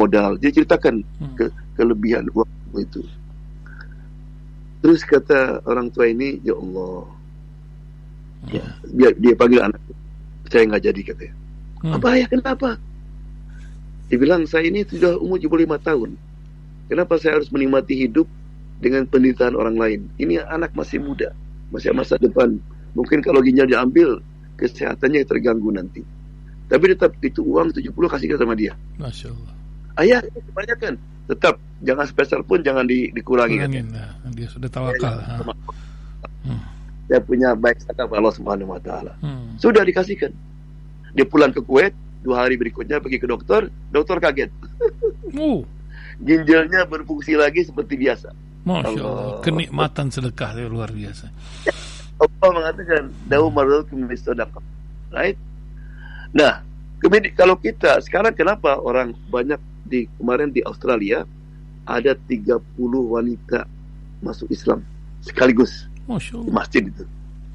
modal. Dia ceritakan Hmm. ke, kelebihan uang itu. Terus kata orang tua ini, ya Allah, ya, dia, dia panggil anak, saya nggak jadi katanya. Hmm. Apa ya kenapa? Dia bilang saya ini sudah umur 75 tahun. Kenapa saya harus menikmati hidup dengan penderitaan orang lain? Ini anak masih muda, masih masa depan. Mungkin kalau ginjal diambil, kesehatannya terganggu nanti. Tapi tetap itu uang 70 kasihkan sama dia. Masya Allah. Ayah, ini kebanyakan. Tetap jangan sepeser pun jangan di, dikurangi. Kurangin. Nah, dia sudah tawakal. ha. Hmm. Dia punya baik sangka Allah Subhanahu wa taala. Hmm. Sudah dikasihkan. Dia pulang ke Kuwait, dua hari berikutnya pergi ke dokter, dokter kaget. Oh, Ginjalnya berfungsi lagi seperti biasa. Masya Allah. Allah. Kenikmatan sedekah itu luar biasa. Allah mengatakan, "Dawu marzukum bisadaqah." Right? Nah, kemudian kalau kita sekarang kenapa orang banyak di kemarin di Australia ada 30 wanita masuk Islam sekaligus di masjid itu.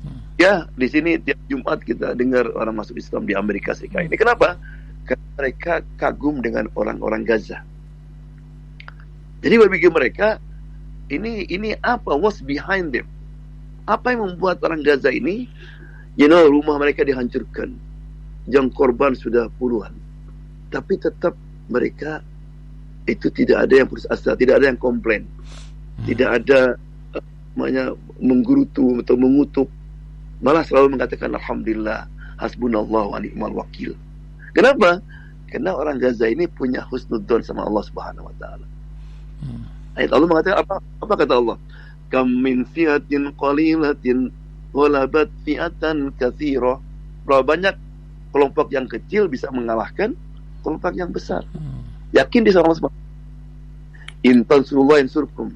Hmm. Ya, di sini tiap Jumat kita dengar orang masuk Islam di Amerika Serikat. Ini kenapa? Karena mereka kagum dengan orang-orang Gaza. Jadi bagi mereka ini ini apa? What's behind them? Apa yang membuat orang Gaza ini, you know, rumah mereka dihancurkan, yang korban sudah puluhan, tapi tetap mereka itu tidak ada yang putus asa, tidak ada yang komplain, tidak ada eh, namanya menggerutu atau mengutuk, malah selalu mengatakan Alhamdulillah, hasbunallah wa ni'mal wakil. Kenapa? Karena orang Gaza ini punya husnudzon sama Allah Subhanahu wa taala. Hmm. Ayat Allah mengatakan apa? Apa kata Allah? Kam min fiatin qalilatin ghalabat fi'atan katsira. Berapa banyak kelompok yang kecil bisa mengalahkan kelompok yang besar. Hmm. Yakin di sama Allah Subhanahu. In tansurullah yansurkum.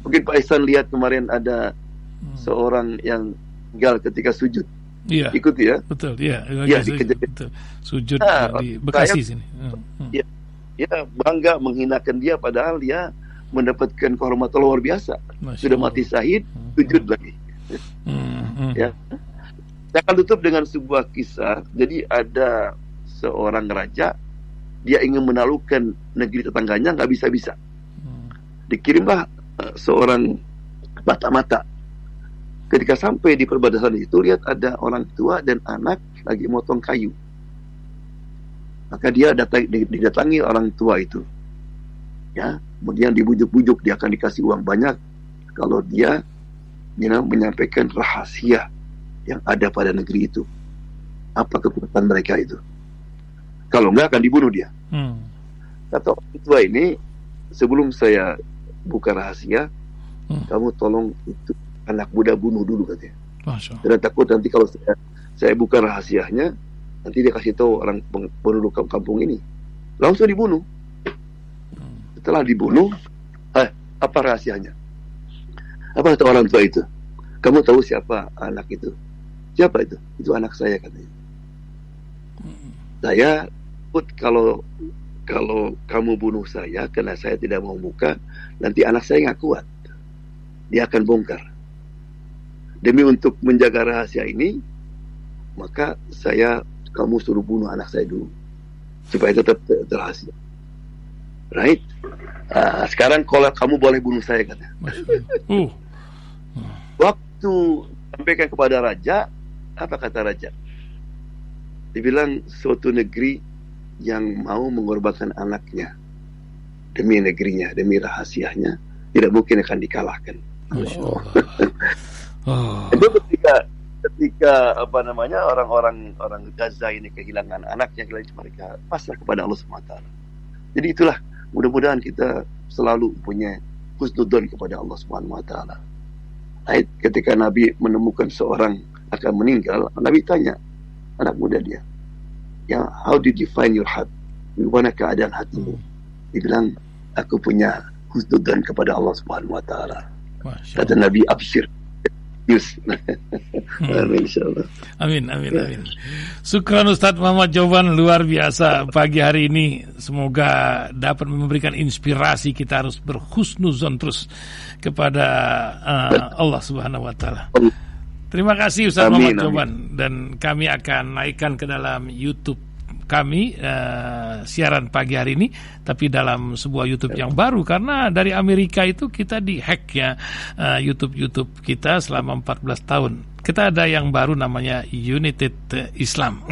Mungkin Pak Ihsan lihat kemarin ada Hmm. seorang yang tinggal ketika sujud. Iya, Ikuti ya. betul. Iya, Iya, lagi di- sujud, betul. Sujud Ah, di Bekasi saya- sini. Hmm. Hmm. Iya. Ya bangga menghinakan dia padahal dia mendapatkan kehormatan luar biasa. Masya Sudah Allah. mati syahid, Hmm. sujud lagi. Hmm. Hmm. Ya. Saya akan tutup dengan sebuah kisah. Jadi ada seorang raja, dia ingin menaklukkan negeri tetangganya, nggak bisa-bisa. Dikirimlah eh, seorang mata-mata. Ketika sampai di perbatasan itu, lihat ada orang tua dan anak lagi motong kayu. Maka dia datang, didatangi orang tua itu. Ya, kemudian dibujuk-bujuk dia akan dikasih uang banyak kalau dia you know, menyampaikan rahasia yang ada pada negeri itu. Apa kekuatan mereka itu? Kalau enggak akan dibunuh dia. Hmm. Kata orang tua ini, sebelum saya buka rahasia, Hmm. kamu tolong itu anak muda bunuh dulu katanya. Masya. Karena takut nanti kalau saya, saya buka rahasianya, nanti dia kasih tahu orang penduduk kamp- kampung ini. Langsung dibunuh. Hmm. Setelah dibunuh, eh, apa rahasianya? Apa kata orang tua itu? Kamu tahu siapa anak itu? Siapa itu? Itu anak saya katanya. Saya takut kalau kalau kamu bunuh saya karena saya tidak mau buka, nanti anak saya nggak kuat. Dia akan bongkar. Demi untuk menjaga rahasia ini, maka saya kamu suruh bunuh anak saya dulu supaya tetap ter- terhasil. Right? Ah, sekarang kalau kamu boleh bunuh saya katanya. Allah. Uh. Waktu sampaikan kepada raja, apa kata raja? Dibilang suatu negeri yang mau mengorbankan anaknya demi negerinya, demi rahasianya, tidak mungkin akan dikalahkan. Allah. Oh. Itu ketika ketika apa namanya orang-orang orang Gaza ini kehilangan anaknya, kehilangan mereka pasrah kepada Allah SWT. Jadi itulah mudah-mudahan kita selalu punya husnudon kepada Allah SWT. Ketika Nabi menemukan seorang akan meninggal, Nabi tanya anak muda dia, yang how did you find your heart? Bagaimana keadaan hatimu? Dia bilang, aku punya husnudon kepada Allah Subhanahu Wa Taala. Kata. Nabi Abshir. Yus. Hmm. Amin insyaallah. Amin, amin, amin. Syukran Ustadz Muhammad jawaban luar biasa pagi hari ini. Semoga dapat memberikan inspirasi kita harus berhusnuzon terus kepada uh, Allah Subhanahu wa taala. Terima kasih Ustaz Amin, Muhammad amin. Joban dan kami akan naikkan ke dalam YouTube kami uh, siaran pagi hari ini, tapi dalam sebuah YouTube yang baru karena dari Amerika itu kita dihack ya uh, YouTube YouTube kita selama 14 tahun. Kita ada yang baru namanya United Islam.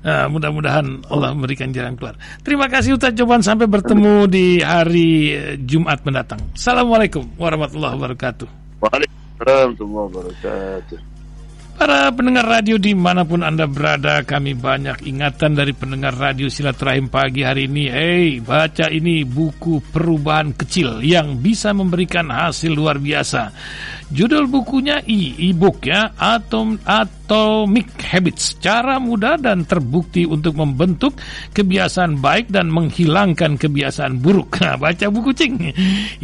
Uh, mudah-mudahan Allah memberikan jalan keluar. Terima kasih Ustaz Joban sampai bertemu di hari Jumat mendatang. Assalamualaikum warahmatullahi wabarakatuh. Waalaikumsalam wabarakatuh. Para pendengar radio di mana pun Anda berada, kami banyak ingatan dari pendengar radio silaturahim pagi hari ini. Hei, baca ini buku perubahan kecil yang bisa memberikan hasil luar biasa. Judul bukunya e, e-book ya, Atom Atomic Habits. Cara mudah dan terbukti untuk membentuk kebiasaan baik dan menghilangkan kebiasaan buruk. Nah, baca buku cing.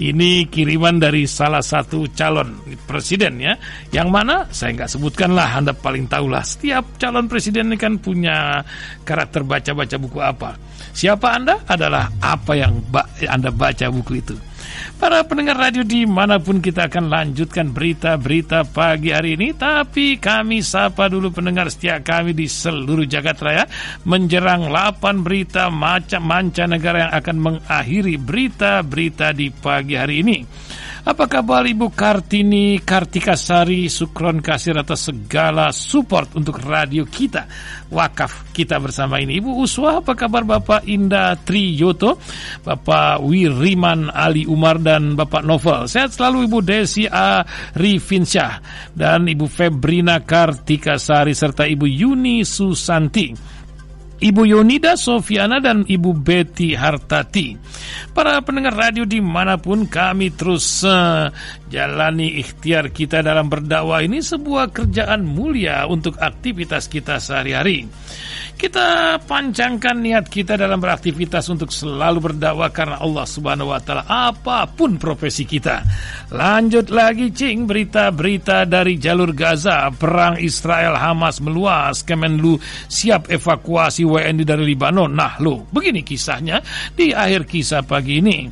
Ini kiriman dari salah satu calon presiden ya. Yang mana saya nggak sebutkan lah, Anda paling tahu lah. Setiap calon presiden ini kan punya karakter baca-baca buku apa. Siapa Anda adalah apa yang Anda baca buku itu. Para pendengar radio di mana pun kita akan lanjutkan berita-berita pagi hari ini. Tapi kami sapa dulu pendengar setia kami di seluruh jagat raya. Menjerang 8 berita macam mancanegara yang akan mengakhiri berita-berita di pagi hari ini apa kabar Ibu Kartini Kartikasari Sukron kasih atas segala support untuk radio kita Wakaf kita bersama ini Ibu Uswa apa kabar Bapak Indah Triyoto Bapak Wiriman Ali Umar dan Bapak Novel Sehat selalu Ibu Desi A. Rifinsyah Dan Ibu Febrina Kartikasari serta Ibu Yuni Susanti Ibu Yonida Sofiana dan Ibu Betty Hartati. Para pendengar radio di mana pun kami terus uh, jalani ikhtiar kita dalam berdakwah ini sebuah kerjaan mulia untuk aktivitas kita sehari-hari. Kita pancangkan niat kita dalam beraktivitas untuk selalu berdakwah karena Allah Subhanahu wa taala apa pun profesi kita. Lanjut lagi cing berita-berita dari jalur Gaza, perang Israel Hamas meluas, Kemenlu siap evakuasi WNI dari Libanon. Nah, lo, begini kisahnya di akhir kisah pagi ini.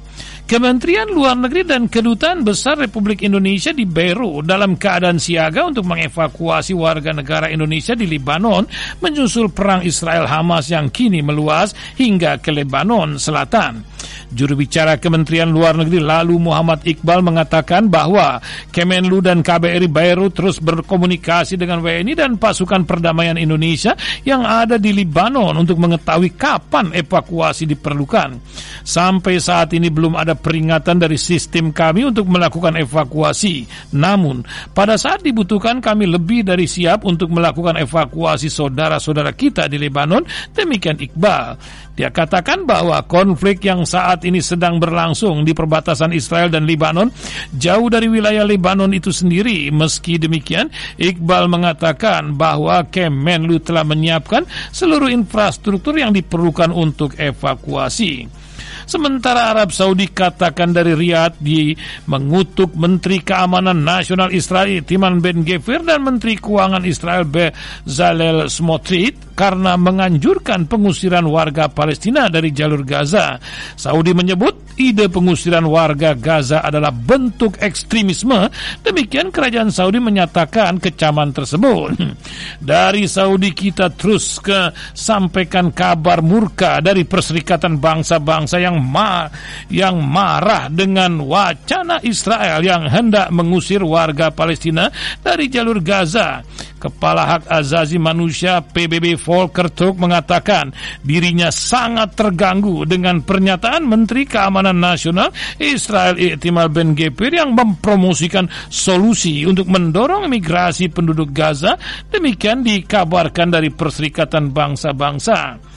Kementerian Luar Negeri dan Kedutaan Besar Republik Indonesia di Beirut dalam keadaan siaga untuk mengevakuasi warga negara Indonesia di Libanon menyusul perang Israel Hamas yang kini meluas hingga ke Lebanon Selatan. Juru bicara Kementerian Luar Negeri lalu Muhammad Iqbal mengatakan bahwa Kemenlu dan KBRI Beirut terus berkomunikasi dengan WNI dan pasukan perdamaian Indonesia yang ada di Libanon untuk mengetahui kapan evakuasi diperlukan. Sampai saat ini belum ada peringatan dari sistem kami untuk melakukan evakuasi. Namun, pada saat dibutuhkan kami lebih dari siap untuk melakukan evakuasi saudara-saudara kita di Lebanon, demikian Iqbal. Dia katakan bahwa konflik yang saat ini sedang berlangsung di perbatasan Israel dan Libanon jauh dari wilayah Libanon itu sendiri. Meski demikian, Iqbal mengatakan bahwa Kemenlu telah menyiapkan seluruh infrastruktur yang diperlukan untuk evakuasi. Sementara Arab Saudi katakan dari Riyadh di mengutuk Menteri Keamanan Nasional Israel Timan Ben Gvir dan Menteri Keuangan Israel Bezalel Smotrich karena menganjurkan pengusiran warga Palestina dari jalur Gaza. Saudi menyebut ide pengusiran warga Gaza adalah bentuk ekstremisme. Demikian kerajaan Saudi menyatakan kecaman tersebut. Dari Saudi kita terus ke sampaikan kabar murka dari Perserikatan Bangsa-Bangsa yang ma yang marah dengan wacana Israel yang hendak mengusir warga Palestina dari jalur Gaza. Kepala Hak Azazi Manusia PBB Volker Turk mengatakan dirinya sangat terganggu dengan pernyataan Menteri Keamanan Nasional Israel Iktimal Ben Gepir yang mempromosikan solusi untuk mendorong migrasi penduduk Gaza. Demikian dikabarkan dari Perserikatan Bangsa-Bangsa.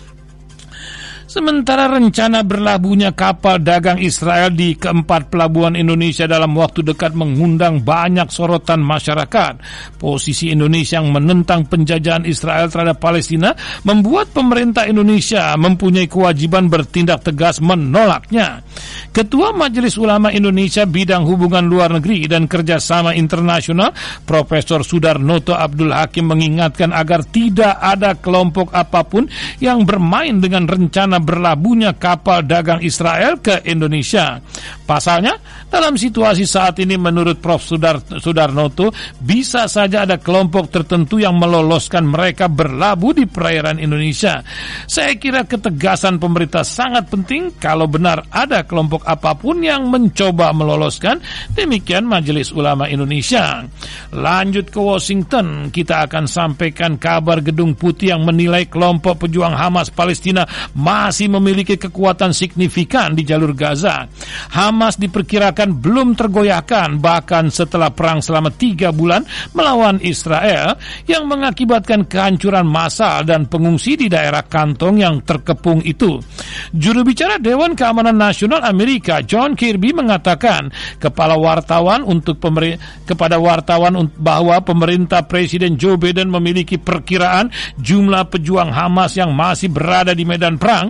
Sementara rencana berlabuhnya kapal dagang Israel di keempat pelabuhan Indonesia dalam waktu dekat mengundang banyak sorotan masyarakat. Posisi Indonesia yang menentang penjajahan Israel terhadap Palestina membuat pemerintah Indonesia mempunyai kewajiban bertindak tegas menolaknya. Ketua Majelis Ulama Indonesia bidang hubungan luar negeri dan kerjasama internasional Profesor Sudarnoto Abdul Hakim mengingatkan agar tidak ada kelompok apa pun yang bermain dengan rencana berlabuhnya kapal dagang Israel ke Indonesia. Pasalnya, dalam situasi saat ini menurut Prof. Sudar, Sudarnoto, bisa saja ada kelompok tertentu yang meloloskan mereka berlabuh di perairan Indonesia. Saya kira ketegasan pemerintah sangat penting kalau benar ada kelompok apa pun yang mencoba meloloskan, demikian Majelis Ulama Indonesia. Lanjut ke Washington, kita akan sampaikan kabar Gedung Putih yang menilai kelompok pejuang Hamas Palestina masih memiliki kekuatan signifikan di jalur Gaza. Hamas diperkirakan belum tergoyahkan bahkan setelah perang selama tiga bulan melawan Israel yang mengakibatkan kehancuran massal dan pengungsi di daerah kantong yang terkepung itu. Juru bicara Dewan Keamanan Nasional Amerika John Kirby mengatakan kepala wartawan untuk kepada wartawan bahwa pemerintah Presiden Joe Biden memiliki perkiraan jumlah pejuang Hamas yang masih berada di medan perang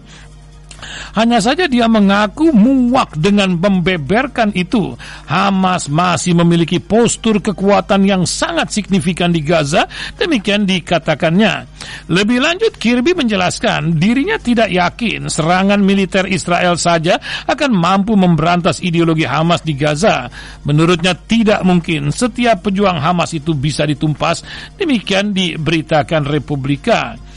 hanya saja dia mengaku muak dengan membeberkan itu. Hamas masih memiliki postur kekuatan yang sangat signifikan di Gaza, demikian dikatakannya. Lebih lanjut, Kirby menjelaskan dirinya tidak yakin serangan militer Israel saja akan mampu memberantas ideologi Hamas di Gaza. Menurutnya tidak mungkin setiap pejuang Hamas itu bisa ditumpas, demikian diberitakan Republika.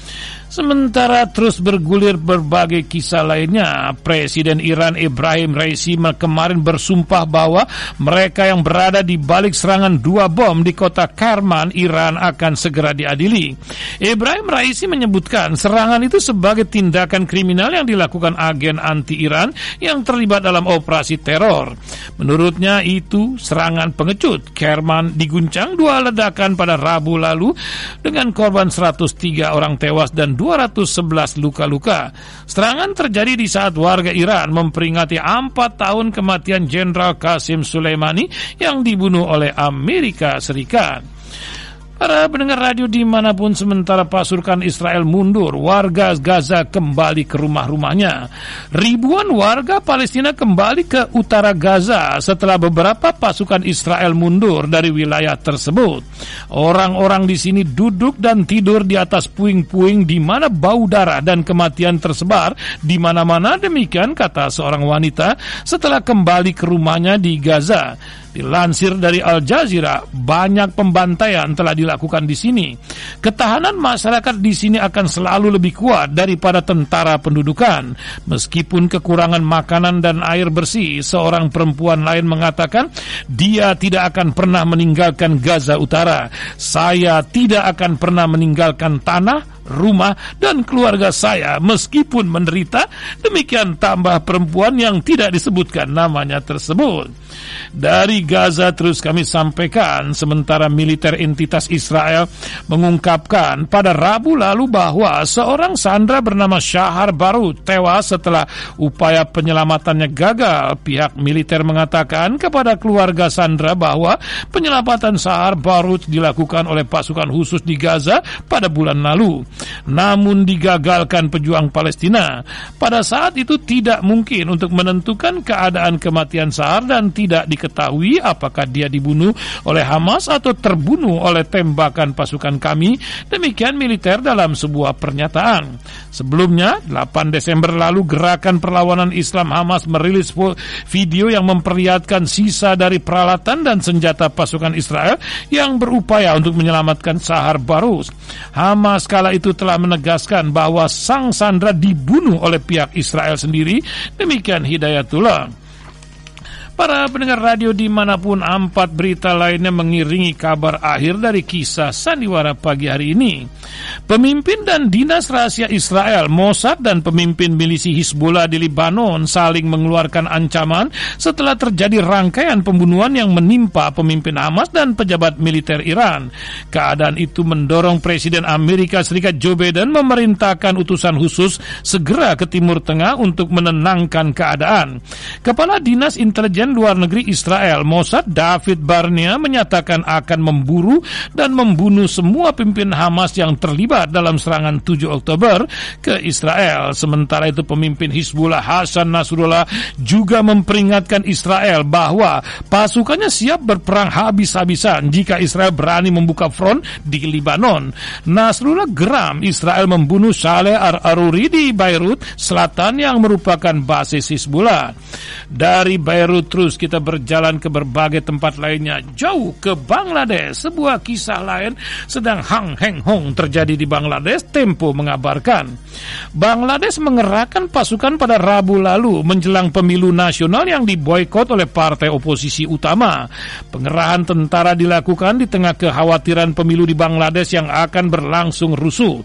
Sementara terus bergulir berbagai kisah lainnya, Presiden Iran Ibrahim Raisi kemarin bersumpah bahwa mereka yang berada di balik serangan dua bom di kota Karman, Iran akan segera diadili. Ibrahim Raisi menyebutkan serangan itu sebagai tindakan kriminal yang dilakukan agen anti-Iran yang terlibat dalam operasi teror. Menurutnya itu serangan pengecut. Kerman diguncang dua ledakan pada Rabu lalu dengan korban 103 orang tewas dan 211 luka-luka. Serangan terjadi di saat warga Iran memperingati empat tahun kematian Jenderal Qasim Soleimani yang dibunuh oleh Amerika Serikat. Para pendengar radio di mana pun sementara pasukan Israel mundur, warga Gaza kembali ke rumah-rumahnya. Ribuan warga Palestina kembali ke utara Gaza setelah beberapa pasukan Israel mundur dari wilayah tersebut. Orang-orang di sini duduk dan tidur di atas puing-puing di mana bau darah dan kematian tersebar di mana-mana demikian kata seorang wanita setelah kembali ke rumahnya di Gaza. Dilansir dari Al Jazeera, banyak pembantaian telah dilakukan di sini. Ketahanan masyarakat di sini akan selalu lebih kuat daripada tentara pendudukan. Meskipun kekurangan makanan dan air bersih, seorang perempuan lain mengatakan dia tidak akan pernah meninggalkan Gaza Utara. Saya tidak akan pernah meninggalkan tanah, rumah, dan keluarga saya meskipun menderita. Demikian tambah perempuan yang tidak disebutkan namanya tersebut. Dari Gaza terus kami sampaikan sementara militer entitas Israel mengungkapkan pada Rabu lalu bahwa seorang sandra bernama Syahar baru tewas setelah upaya penyelamatannya gagal. Pihak militer mengatakan kepada keluarga sandra bahwa penyelamatan Syahar baru dilakukan oleh pasukan khusus di Gaza pada bulan lalu namun digagalkan pejuang Palestina. Pada saat itu tidak mungkin untuk menentukan keadaan kematian Sahar dan tidak diketahui apakah dia dibunuh oleh Hamas atau terbunuh oleh tembakan pasukan kami. Demikian militer dalam sebuah pernyataan. Sebelumnya, 8 Desember lalu gerakan perlawanan Islam Hamas merilis video yang memperlihatkan sisa dari peralatan dan senjata pasukan Israel yang berupaya untuk menyelamatkan Sahar Barus. Hamas kala itu telah menegaskan bahwa sang sandra dibunuh oleh pihak Israel sendiri. Demikian Hidayatullah. Para pendengar radio di mana pun empat berita lainnya mengiringi kabar akhir dari kisah sandiwara pagi hari ini. Pemimpin dan dinas rahasia Israel, Mossad dan pemimpin milisi Hizbullah di Lebanon saling mengeluarkan ancaman setelah terjadi rangkaian pembunuhan yang menimpa pemimpin Hamas dan pejabat militer Iran. Keadaan itu mendorong Presiden Amerika Serikat Joe Biden memerintahkan utusan khusus segera ke Timur Tengah untuk menenangkan keadaan. Kepala Dinas Intelijen Intelijen Luar Negeri Israel Mossad David Barnea menyatakan akan memburu dan membunuh semua pimpin Hamas yang terlibat dalam serangan 7 Oktober ke Israel. Sementara itu pemimpin Hizbullah Hasan Nasrullah juga memperingatkan Israel bahwa pasukannya siap berperang habis-habisan jika Israel berani membuka front di Libanon. Nasrullah geram Israel membunuh Saleh Ar-Aruri di Beirut Selatan yang merupakan basis Hizbullah. Dari Beirut terus kita berjalan ke berbagai tempat lainnya jauh ke Bangladesh. Sebuah kisah lain sedang hang heng hong terjadi di Bangladesh. Tempo mengabarkan Bangladesh mengerahkan pasukan pada Rabu lalu menjelang pemilu nasional yang diboykot oleh partai oposisi utama. Pengerahan tentara dilakukan di tengah kekhawatiran pemilu di Bangladesh yang akan berlangsung rusuh.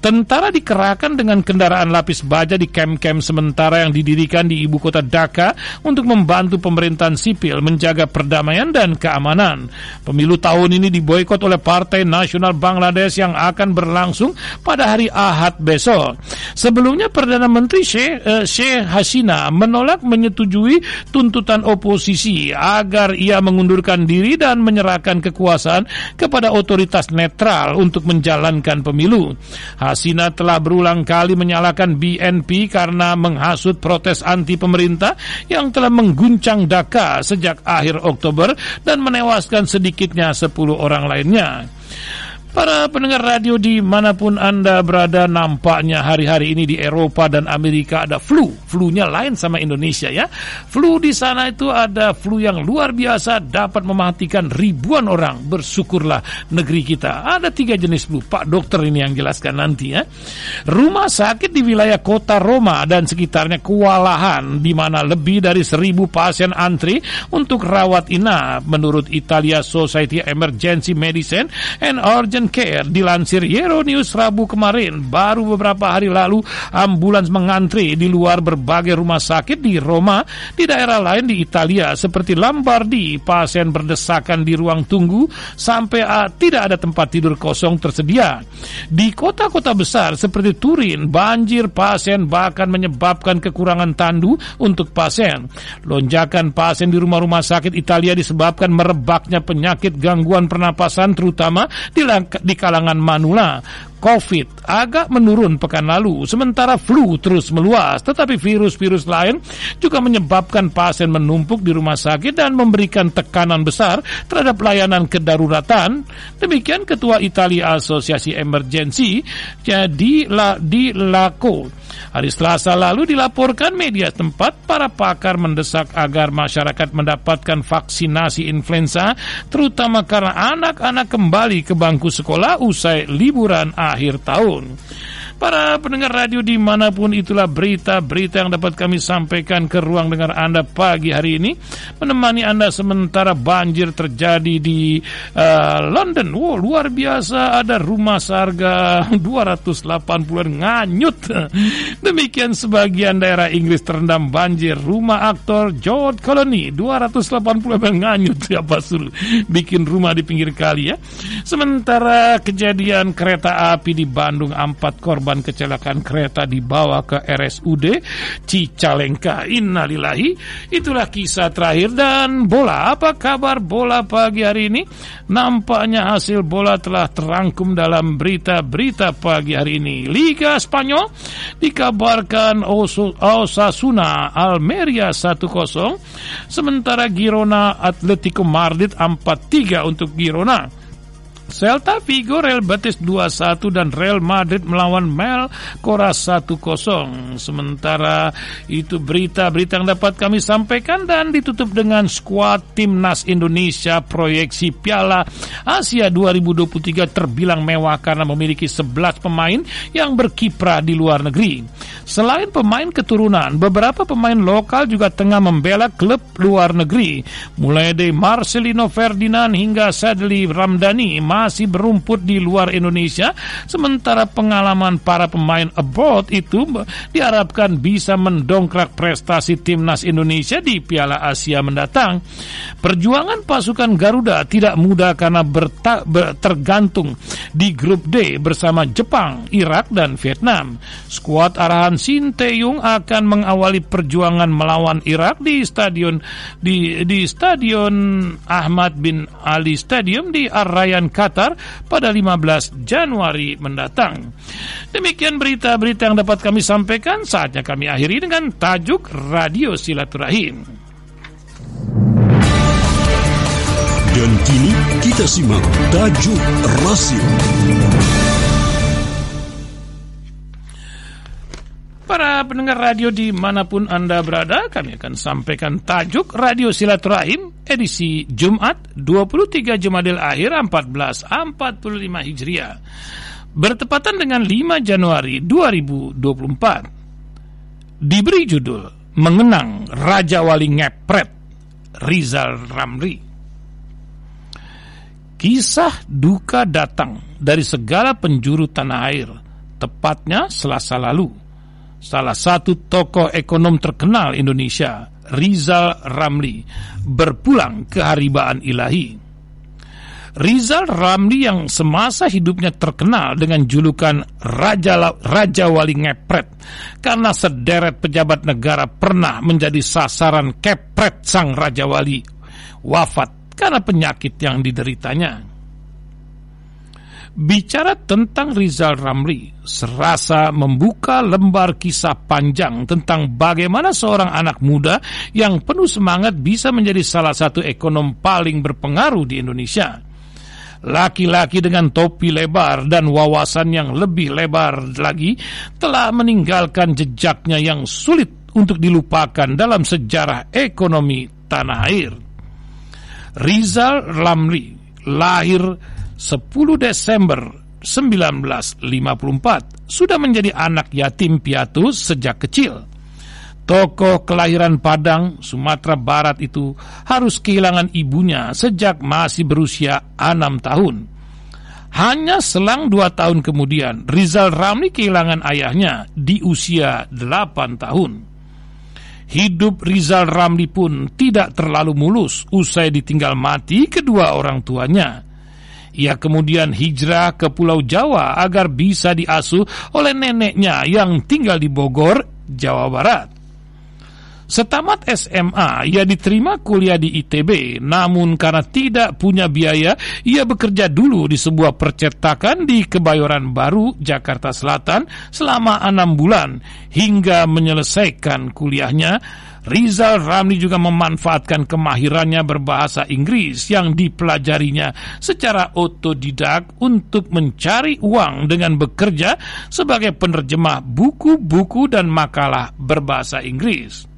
Tentara dikerahkan dengan kendaraan lapis baja di kem-kem sementara yang didirikan di ibu kota Dhaka untuk membantu pemerintahan sipil menjaga perdamaian dan keamanan. Pemilu tahun ini diboykot oleh Partai Nasional Bangladesh yang akan berlangsung pada hari Ahad besok. Sebelumnya Perdana Menteri Sheikh, uh, Sheikh Hasina menolak menyetujui tuntutan oposisi agar ia mengundurkan diri dan menyerahkan kekuasaan kepada otoritas netral untuk menjalankan pemilu. Hasina telah berulang kali menyalahkan BNP karena menghasut protes anti pemerintah yang telah mengguncang Dhaka sejak akhir Oktober dan menewaskan sedikitnya 10 orang lainnya. Para pendengar radio di mana pun Anda berada nampaknya hari-hari ini di Eropa dan Amerika ada flu. Flunya lain sama Indonesia ya. Flu di sana itu ada flu yang luar biasa dapat mematikan ribuan orang. Bersyukurlah negeri kita. Ada tiga jenis flu. Pak dokter ini yang jelaskan nanti ya. Rumah sakit di wilayah kota Roma dan sekitarnya kewalahan di mana lebih dari seribu pasien antri untuk rawat inap. Menurut Italia Society Emergency Medicine and Urgent Urgent Care dilansir Euronews Rabu kemarin. Baru beberapa hari lalu ambulans mengantri di luar berbagai rumah sakit di Roma di daerah lain di Italia seperti Lombardi. Pasien berdesakan di ruang tunggu sampai uh, tidak ada tempat tidur kosong tersedia. Di kota-kota besar seperti Turin banjir pasien bahkan menyebabkan kekurangan tandu untuk pasien. Lonjakan pasien di rumah-rumah sakit Italia disebabkan merebaknya penyakit gangguan pernapasan terutama di kalangan manula COVID agak menurun pekan lalu, sementara flu terus meluas. Tetapi virus-virus lain juga menyebabkan pasien menumpuk di rumah sakit dan memberikan tekanan besar terhadap layanan kedaruratan. Demikian Ketua Italia Asosiasi Emergency jadi la, di Lako. Hari Selasa lalu dilaporkan media tempat para pakar mendesak agar masyarakat mendapatkan vaksinasi influenza terutama karena anak-anak kembali ke bangku sekolah usai liburan tahun. Para pendengar radio di mana pun itulah berita-berita yang dapat kami sampaikan ke ruang dengar Anda pagi hari ini. Menemani Anda sementara banjir terjadi di uh, London. Wow, luar biasa ada rumah seharga 280 nganyut. Demikian sebagian daerah Inggris terendam banjir. Rumah aktor George Colony 280 nganyut. Siapa suruh bikin rumah di pinggir kali ya. Sementara kejadian kereta api di Bandung empat korban korban kecelakaan kereta dibawa ke RSUD Cicalengka. Innalillahi. Itulah kisah terakhir dan bola. Apa kabar bola pagi hari ini? Nampaknya hasil bola telah terangkum dalam berita-berita pagi hari ini. Liga Spanyol dikabarkan Osasuna Almeria 1-0 sementara Girona Atletico Madrid 4-3 untuk Girona. Celta Vigo Real Betis 2-1 dan Real Madrid melawan Mel Cora 1-0. Sementara itu berita-berita yang dapat kami sampaikan dan ditutup dengan skuad timnas Indonesia proyeksi Piala Asia 2023 terbilang mewah karena memiliki 11 pemain yang berkiprah di luar negeri. Selain pemain keturunan, beberapa pemain lokal juga tengah membela klub luar negeri. Mulai dari Marcelino Ferdinand hingga Sadli Ramdhani masih berumput di luar Indonesia, sementara pengalaman para pemain abroad itu diharapkan bisa mendongkrak prestasi timnas Indonesia di Piala Asia mendatang. Perjuangan pasukan Garuda tidak mudah karena berta, ber, tergantung di grup D bersama Jepang, Irak, dan Vietnam. Skuad arahan Sinteyong akan mengawali perjuangan melawan Irak di stadion di di stadion Ahmad bin Ali Stadium di Arayan Qatar Qatar pada 15 Januari mendatang. Demikian berita-berita yang dapat kami sampaikan. Saatnya kami akhiri dengan tajuk Radio Silaturahim. Dan kini kita simak tajuk rasio. Para pendengar radio di mana pun Anda berada, kami akan sampaikan tajuk Radio Silaturahim edisi Jumat 23 Jumadil Akhir 1445 Hijriah. Bertepatan dengan 5 Januari 2024. Diberi judul Mengenang Raja Wali Ngepret Rizal Ramli. Kisah duka datang dari segala penjuru tanah air, tepatnya selasa lalu salah satu tokoh ekonom terkenal Indonesia, Rizal Ramli, berpulang ke haribaan ilahi. Rizal Ramli yang semasa hidupnya terkenal dengan julukan Raja, Raja Wali Ngepret karena sederet pejabat negara pernah menjadi sasaran kepret sang Raja Wali wafat karena penyakit yang dideritanya. Bicara tentang Rizal Ramli, serasa membuka lembar kisah panjang tentang bagaimana seorang anak muda yang penuh semangat bisa menjadi salah satu ekonom paling berpengaruh di Indonesia. Laki-laki dengan topi lebar dan wawasan yang lebih lebar lagi telah meninggalkan jejaknya yang sulit untuk dilupakan dalam sejarah ekonomi tanah air. Rizal Ramli lahir 10 Desember 1954 sudah menjadi anak yatim piatu sejak kecil. Tokoh kelahiran Padang, Sumatera Barat itu harus kehilangan ibunya sejak masih berusia 6 tahun. Hanya selang dua tahun kemudian, Rizal Ramli kehilangan ayahnya di usia 8 tahun. Hidup Rizal Ramli pun tidak terlalu mulus usai ditinggal mati kedua orang tuanya. Ia kemudian hijrah ke Pulau Jawa agar bisa diasuh oleh neneknya yang tinggal di Bogor, Jawa Barat. Setamat SMA, ia diterima kuliah di ITB, namun karena tidak punya biaya, ia bekerja dulu di sebuah percetakan di Kebayoran Baru, Jakarta Selatan selama enam bulan hingga menyelesaikan kuliahnya Rizal Ramli juga memanfaatkan kemahirannya berbahasa Inggris yang dipelajarinya secara otodidak untuk mencari uang dengan bekerja sebagai penerjemah buku-buku dan makalah berbahasa Inggris.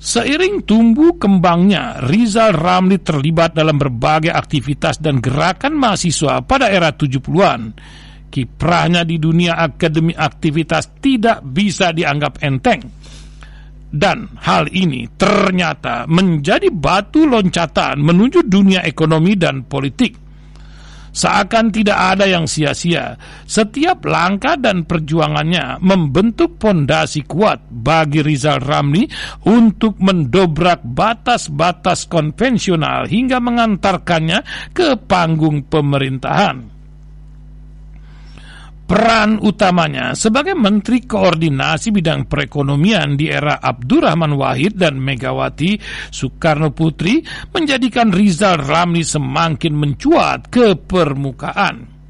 Seiring tumbuh kembangnya, Rizal Ramli terlibat dalam berbagai aktivitas dan gerakan mahasiswa pada era 70-an. Kiprahnya di dunia akademi aktivitas tidak bisa dianggap enteng dan hal ini ternyata menjadi batu loncatan menuju dunia ekonomi dan politik. Seakan tidak ada yang sia-sia, setiap langkah dan perjuangannya membentuk pondasi kuat bagi Rizal Ramli untuk mendobrak batas-batas konvensional hingga mengantarkannya ke panggung pemerintahan peran utamanya sebagai Menteri Koordinasi Bidang Perekonomian di era Abdurrahman Wahid dan Megawati Soekarno Putri menjadikan Rizal Ramli semakin mencuat ke permukaan.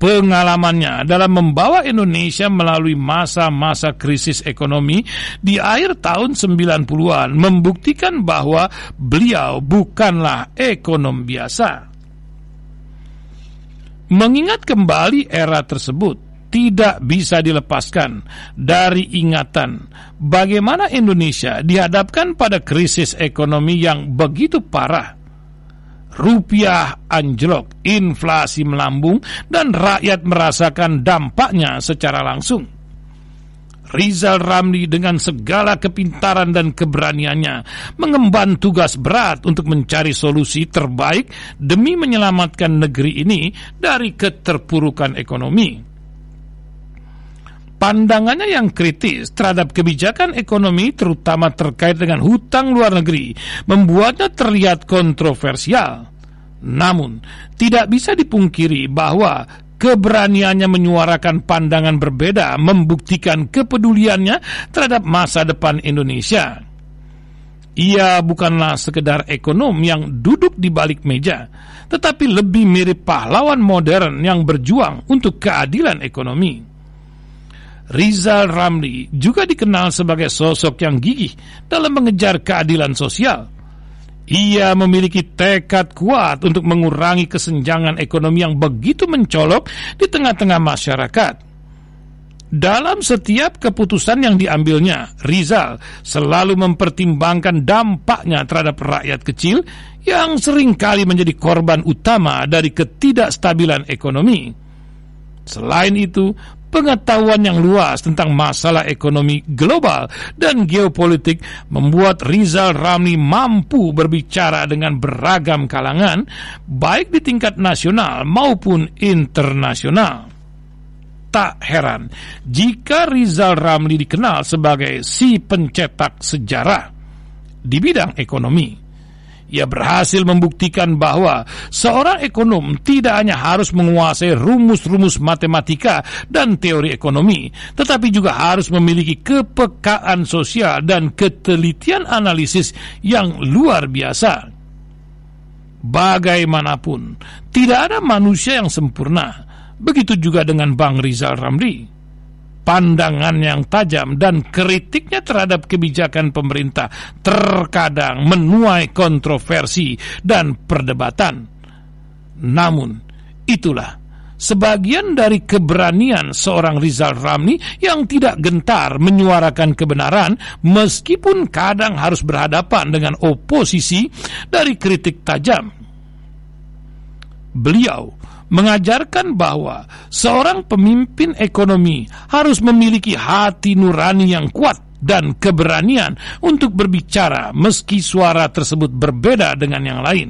Pengalamannya dalam membawa Indonesia melalui masa-masa krisis ekonomi di akhir tahun 90-an membuktikan bahwa beliau bukanlah ekonom biasa. Mengingat kembali era tersebut tidak bisa dilepaskan dari ingatan bagaimana Indonesia dihadapkan pada krisis ekonomi yang begitu parah. Rupiah anjlok, inflasi melambung, dan rakyat merasakan dampaknya secara langsung. Rizal Ramli dengan segala kepintaran dan keberaniannya mengemban tugas berat untuk mencari solusi terbaik demi menyelamatkan negeri ini dari keterpurukan ekonomi. Pandangannya yang kritis terhadap kebijakan ekonomi terutama terkait dengan hutang luar negeri membuatnya terlihat kontroversial. Namun, tidak bisa dipungkiri bahwa Keberaniannya menyuarakan pandangan berbeda membuktikan kepeduliannya terhadap masa depan Indonesia. Ia bukanlah sekedar ekonom yang duduk di balik meja, tetapi lebih mirip pahlawan modern yang berjuang untuk keadilan ekonomi. Rizal Ramli juga dikenal sebagai sosok yang gigih dalam mengejar keadilan sosial. Ia memiliki tekad kuat untuk mengurangi kesenjangan ekonomi yang begitu mencolok di tengah-tengah masyarakat. Dalam setiap keputusan yang diambilnya, Rizal selalu mempertimbangkan dampaknya terhadap rakyat kecil yang sering kali menjadi korban utama dari ketidakstabilan ekonomi. Selain itu, pengetahuan yang luas tentang masalah ekonomi global dan geopolitik membuat Rizal Ramli mampu berbicara dengan beragam kalangan, baik di tingkat nasional maupun internasional tak heran jika Rizal Ramli dikenal sebagai si pencetak sejarah di bidang ekonomi. Ia berhasil membuktikan bahwa seorang ekonom tidak hanya harus menguasai rumus-rumus matematika dan teori ekonomi, tetapi juga harus memiliki kepekaan sosial dan ketelitian analisis yang luar biasa. Bagaimanapun, tidak ada manusia yang sempurna Begitu juga dengan Bang Rizal Ramli. Pandangan yang tajam dan kritiknya terhadap kebijakan pemerintah terkadang menuai kontroversi dan perdebatan. Namun, itulah sebagian dari keberanian seorang Rizal Ramli yang tidak gentar menyuarakan kebenaran meskipun kadang harus berhadapan dengan oposisi dari kritik tajam. Beliau mengajarkan bahwa seorang pemimpin ekonomi harus memiliki hati nurani yang kuat dan keberanian untuk berbicara meski suara tersebut berbeda dengan yang lain.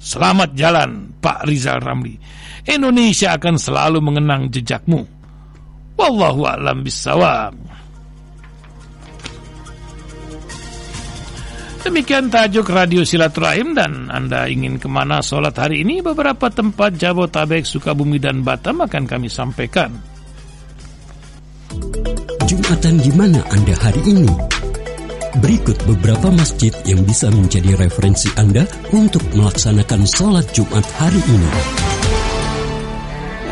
Selamat jalan, Pak Rizal Ramli. Indonesia akan selalu mengenang jejakmu. Wallahu a'lam bishawab. Demikian tajuk Radio Silaturahim dan Anda ingin ke mana sholat hari ini beberapa tempat Jabotabek, Sukabumi dan Batam akan kami sampaikan. Jumatan di mana Anda hari ini? Berikut beberapa masjid yang bisa menjadi referensi Anda untuk melaksanakan sholat Jumat hari ini.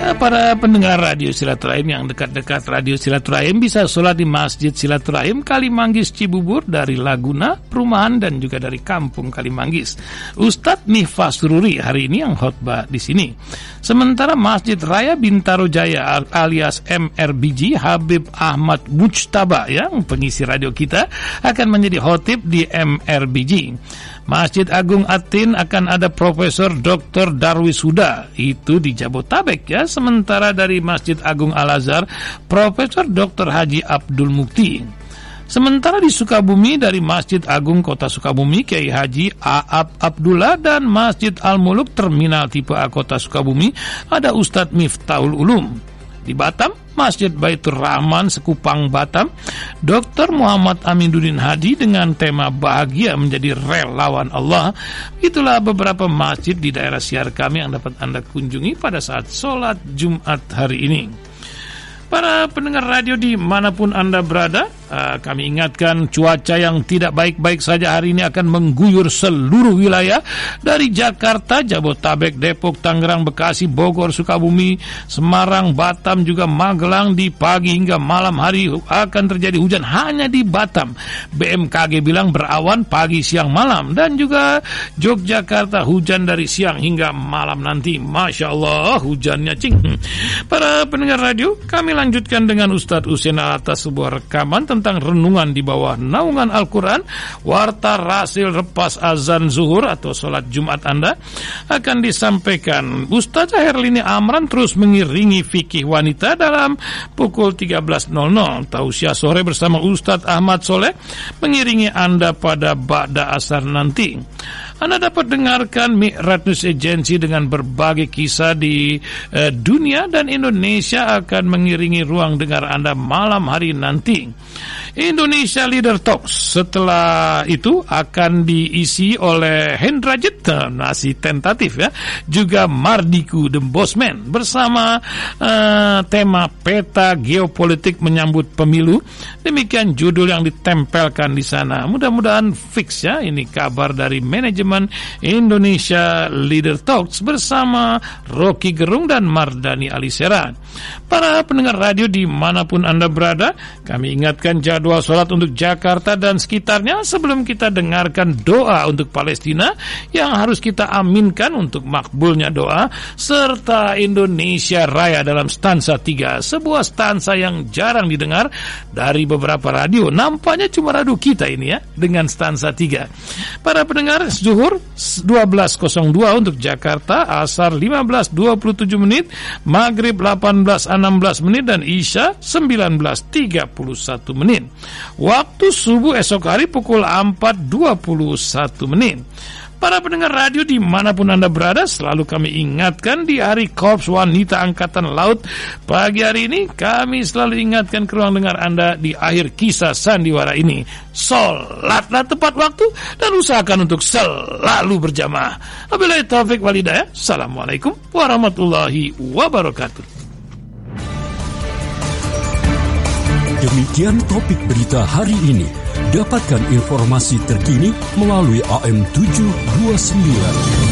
Para pendengar Radio Silaturahim yang dekat-dekat Radio Silaturahim bisa sholat di Masjid Silaturahim Kalimanggis Cibubur dari Laguna, Perumahan dan juga dari Kampung Kalimanggis. Ustadz Nifas Sururi hari ini yang khotbah di sini. Sementara Masjid Raya Bintaro Jaya alias MRBG Habib Ahmad Mujtaba yang pengisi radio kita akan menjadi khotib di MRBG. Masjid Agung Atin akan ada Profesor Dr. Darwis Huda itu di Jabotabek ya sementara dari Masjid Agung Al Azhar Profesor Dr. Haji Abdul Mukti Sementara di Sukabumi dari Masjid Agung Kota Sukabumi Kiai Haji Aab Abdullah dan Masjid Al Muluk Terminal Tipe A Kota Sukabumi ada Ustadz Miftahul Ulum. Di Batam Masjid Baitur Rahman Sekupang Batam, Dr. Muhammad Aminuddin Hadi dengan tema bahagia menjadi relawan Allah. Itulah beberapa masjid di daerah siar kami yang dapat Anda kunjungi pada saat sholat Jumat hari ini. Para pendengar radio di mana pun Anda berada, uh, kami ingatkan cuaca yang tidak baik-baik saja hari ini akan mengguyur seluruh wilayah dari Jakarta, Jabotabek, Depok, Tangerang, Bekasi, Bogor, Sukabumi, Semarang, Batam, juga Magelang di pagi hingga malam hari akan terjadi hujan hanya di Batam. BMKG bilang berawan pagi, siang, malam dan juga Yogyakarta hujan dari siang hingga malam nanti. Masya Allah hujannya cing. Para pendengar radio, kami lanjutkan dengan Ustadz Usain atas sebuah rekaman tentang renungan di bawah naungan Al-Quran, warta rasil repas azan zuhur atau sholat Jumat Anda akan disampaikan. Ustadz Herlini Amran terus mengiringi fikih wanita dalam pukul 13.00. Tausiah sore bersama Ustadz Ahmad Soleh mengiringi Anda pada Ba'da Asar nanti. Anda dapat dengarkan Mi'rat News Agency dengan berbagai kisah di uh, dunia dan Indonesia akan mengiringi ruang dengar Anda malam hari nanti. Indonesia Leader Talks. Setelah itu akan diisi oleh Hendrajit masih tentatif ya juga Mardiku The Bossman bersama uh, tema peta geopolitik menyambut pemilu. Demikian judul yang ditempelkan di sana. Mudah-mudahan fix ya ini kabar dari manajemen Indonesia Leader Talks bersama Rocky Gerung dan Mardani Alisera. Para pendengar radio di mana pun anda berada kami ingatkan jadwal sholat untuk Jakarta dan sekitarnya sebelum kita dengarkan doa untuk Palestina yang harus kita aminkan untuk makbulnya doa serta Indonesia Raya dalam stansa 3 sebuah stansa yang jarang didengar dari beberapa radio. Nampaknya cuma radio kita ini ya dengan stansa 3 para pendengar zuhur 12.02 untuk Jakarta asar 15.27 menit maghrib 18.16 menit dan isya 19.31 menit Waktu subuh esok hari pukul 4.21 menit. Para pendengar radio di mana pun Anda berada, selalu kami ingatkan di hari Korps Wanita Angkatan Laut. Pagi hari ini, kami selalu ingatkan ke ruang dengar Anda di akhir kisah sandiwara ini. Sholatlah tepat waktu dan usahakan untuk selalu berjamaah. Wabillahi taufik walidayah. Assalamualaikum warahmatullahi wabarakatuh. Demikian topik berita hari ini. Dapatkan informasi terkini melalui AM 729.